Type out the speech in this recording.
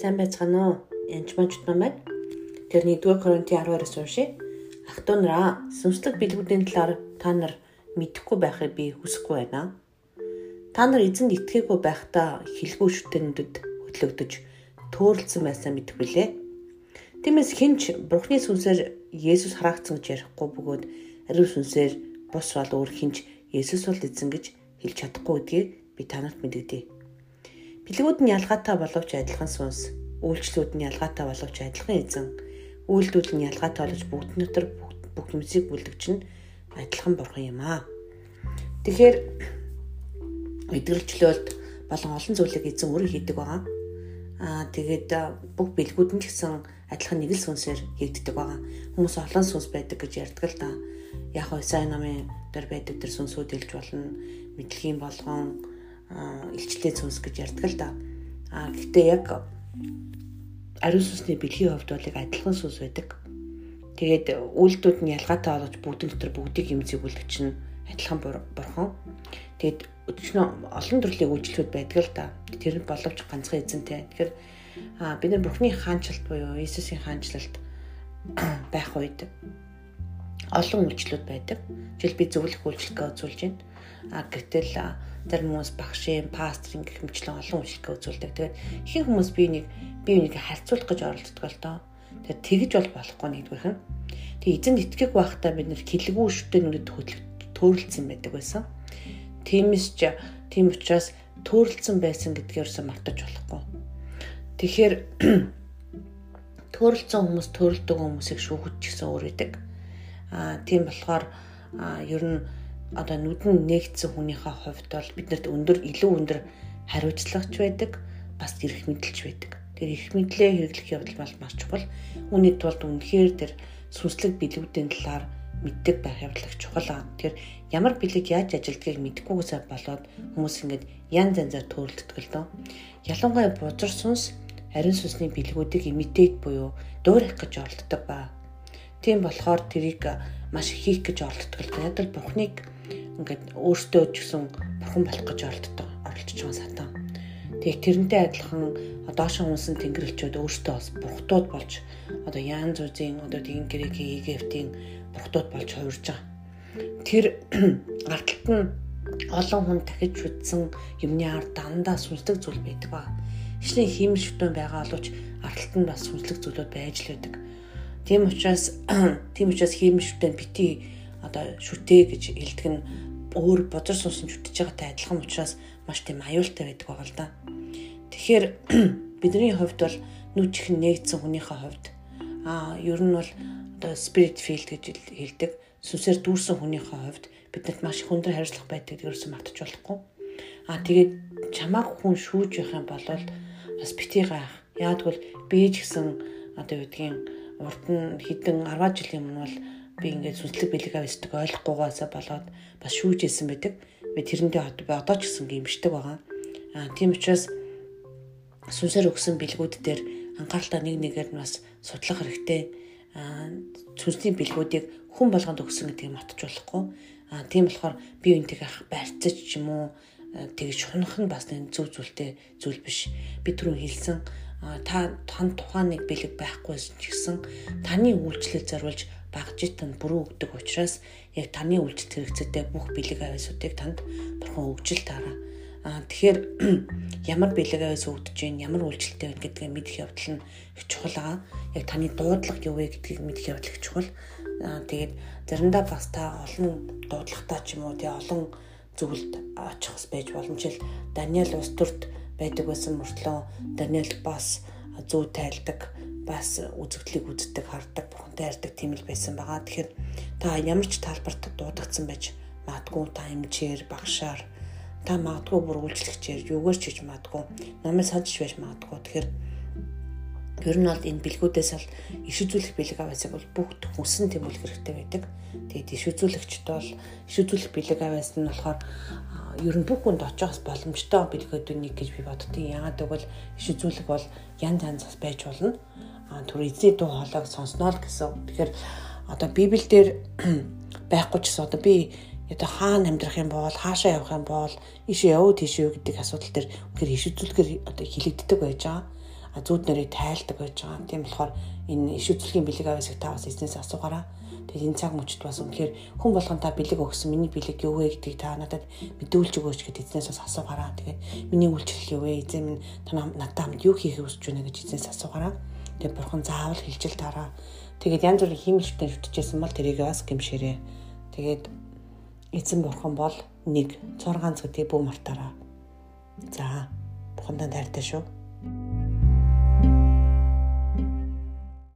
Сайн байцгаана уу? Янч манчт намайг. Тэр 1-р Коринтын 12-оос уншия. Ах トゥ нараа сүнслэг бэлгүүдийн талаар та нар мэдэхгүй байхыг би хүсэхгүй байна. Та нар эзэнд итгээгүй байхдаа хэлгүй шүтэнүүдэд хөтлөгдөж төөрөлдсөн байсаа мэдэх билээ. Тиймээс хинч Бурхны сүнсээр Есүс хараагдсан гэж ярихгүй бөгөөд ариун сүнсээр бус бол өөр хинч Есүс бол эзэн гэж хэлж чадахгүй гэдгийг би танарт мэдэгдэе. Бэлгүүд нь ялгаатай боловч адилхан сүнс, үйлчлүүд нь ялгаатай боловч адилхан эзэн, үйлдэл нь ялгаатай боловч бүгд дотор бүх юмсыг бүлдэгч нь адилхан бурхан юм аа. Тэгэхээр мэдрэлчлөлд болон олон зүйлийг эзэн өөрөө хийдэг байгаа. Аа тэгээд бүх бэлгүүд нь ч гэсэн адилхан нэг л сүнсээр хийгддэг байгаа. Хүмүүс олон сүнс байдаг гэж ярьдаг л да. Яг хөө сайн намын дээр байдаг тэр сүнсүүд илж болно. Мэдлэгийн болгон илчлээ цөс гэж ярьдаг л да. А гэхдээ яг ариун сүнсний бэлгийн хувьд бол адилхан сүнс байдаг. Тэгээд үйлдэлүүд нь ялгаатай болж бүгдэн дотор бүгдийг юм зэгүүлдэг чинь адилхан бурхан. Тэгээд өчнө олон төрлийн үйлчлүүд байдаг л да. Тэр нь боловч ганцхан эзэнтэй. Тэгэхээр а бид нар Бурхны хаанчлалт буюу Иесусийн хаанчлалт байх үед олон үйлчлүүд байдаг. Жишээл би зөвлөх үйлчлэгээ үзүүлж байна. А гэтэл зарим хүмүүс багшийн, пастрын гэх мэтлэн олон үйлчлэгээ үзүүлдэг. Тэгээд ихэнх хүмүүс би нэг би нэг харьцуулах гэж оролддог л доо. Тэгээд тэгж бол болохгүй нэгдүгээрх нь. Тэгээд эзэнд итгэх байхдаа бид нэр хилэгүү шүтэн нүдэд хөдлөх төөрөлдсөн байдаг байсан. Тиймээс ч тийм учраас төөрөлдсөн байсан гэдгээр юусэн мартаж болохгүй. Тэгэхээр төөрөлдсөн хүмүүс төөрөлдөг хүмүүсийг шүүхэж гэсэн өөр идэг. Тийм болохоор ер нь одоо нүдэн нээгдсэн хүнийхээ хувьд бол биднэрт өндөр илүү өндөр хариуцлагач байдаг бас эрх мэдэлч байдаг. Тэр эрх мэдлээ хэрэглэх явдал бол маш чухал. Үүний тулд үнэхээр тэр сүнслэг билүүдийн талаар мэддэг байх явдал чухал аа. Тэгэхээр ямар бэлэг яаж ажилдгийг мэдэхгүйгээсээ болоод хүмүүс ингэж янз янзаар төрөлддөг л дөө. Ялангуяа бузар сүнс ариун сүнсний бэлгүүдийг имитейт буюу дуурайх гэж оролддог ба. Тийм болохоор тэрийг маш хийх гэж оролддог л дөө. Яг л бурхныг ингээд өөртөө ч гэсэн бурхан болох гэж оролддог оролдож байгаа сатан. Тэгээ тэрнтэй адилхан доошин хүнсэн тэнгэрлэгчүүд өөртөө бас бурхтууд болж одоо яан зүзийн одоо тэгин грек Египтийн бурхтууд болж хувирж байгаа. Тэр арталт нь олон хүн дахиж шүтсэн юмны ард дандаа сүнслэг зүйл байдаг ба. Ишний хийм шүтэн байгаа боловч арталт нь бас сүнслэг зүйлүүд байж л байдаг. Тийм учраас тийм учраас хийм шүтэн бити одоо шүтээ гэж хэлдэг нь өөр бозор суусан зүтгэж байгаатай адилхан учраас маш тийм аюултай байдаг байгаа л да. Тэгэхээр бидний хувьд бол нүд чихэн нээгдсэн хүнийхээ хувьд аа ер нь бол одоо spirit field гэж хэлдэг. Сүнсээр дүүрсэн хүнийхээ хувьд биднэрт маш их өндөр хариуцлага байдаг гэдгээрс мартаж болохгүй. Аа тэгээд чамааг хүн шүүж явах юм бол бас бити гайх. Би ч гэсэн одоо юу гэдгийг урд нь хідэн 10 жилийн өмнө бол би ингээд сүнслэг бэлэг авьяасдаг ойлгохгүйгаасаа болоод бас шүүж исэн байдаг. Би тэрнтэй хот би одоо ч гэсэн гимшдэг байгаа. Аа тийм учраас сүнсээр өгсөн бэлгүүд дээр анхааралтай нэг нэгээр нь бас судлах хэрэгтэй. Аа сүнсний бэлгүүдийг хүн болгонд өгсөн гэдгийг мартаж болохгүй. Аа тийм болохоор би үнтэйг барьцаж ч юм уу тэгж хунах нь бас нэг зөв зүйлтэй зүйл биш. Би түрүү хэлсэн та тань тухайн нэг бэлэг байхгүйсэн ч гэсэн таны үйлчлэл зориулж багжитан бүрэн өгдөг учраас яг таны үйлчлэл хэрэгцээтэй бүх бэлэг авиасуудыг танд бурхан өгжил таараа. Аа тэгэхээр ямар бэлэг авиас өгдөж гин ямар үйлчлэлтэй байна гэдгийг мэдэх явдал нь их чухал аа. Яг таны дуудлага юу вэ гэдгийг мэдэх явдал их чухал. Аа тэгээд заримдаа бас та олон дуудлагатай ч юм уу тий олон зөвлөлд очихс байж боломжтой. Даниэл ус төрт байдаг байсан мөртлөө Даниэл бас зүү тайлдаг бас үзэгдлийг үздэг, хардаг, бурхантай ярьдаг тийм л байсан байгаа. Тэгэхээр та ямар ч талбарт дуудагдсан байж магадгүй та эмчээр, багшаар та магадгүй бүр үйлчлэгчээр юугаар ч хийж магадгүй, номыг сажиж байж магадгүй. Тэгэхээр ер нь бол энэ бэлгүүдээс л иш үзүүлэх бэлэг аваасыг бол бүгд хүссэн тэмүүлэх хэрэгтэй байдаг. Тэгээд иш үзүүлэгчд бол иш үзүүлэх бэлэг аваас нь болохоор ер нь бүх хүнд очихос боломжтой бэлгүүдийн нэг гэж би боддгийн. Яагаад гэвэл иш үзүүлэг бол янз янзас байж болно түр эзний дуу хоолойг сонсноо л гэсэн. Тэгэхээр одоо Библиэлд байхгүй ч гэсэн одоо би одоо хаана амьдрах юм бол хаашаа явах юм бол ийш явуу тийш юу гэдэг асуудал төр үнэхээр иш үзүүлгээр одоо хилэгддэг байж байгаа. Зүүд нарыг тайлдаг байж байгаа. Тийм болохоор энэ иш үзлэгийн бэлэг авьяасыг та бас эзнээс асуугаараа. Тэгээд энэ цаг мөчид бас үнэхээр хүн болгон та бэлэг өгсөн миний бэлэг юу вэ гэдгийг та надад мэдүүлж өгөөч гэд эзнээс бас асуугаараа. Тэгээд миний үйлчлэл юу вэ? Эзэн минь та надад хамт юу хийхийг хүсэж байна гэж эзнээс асуугаараа. Тэгээд бурхан заавал хилжил тараа. Тэгээд янз бүрийн хиймэлжтэй шүтчихсэн бол тэрийг бас гимшээрээ. Тэгээд эзэн бурхан бол нэг 6 ганц гэдгийг бүү мартаараа. За, бурхандаа дайртай шүү.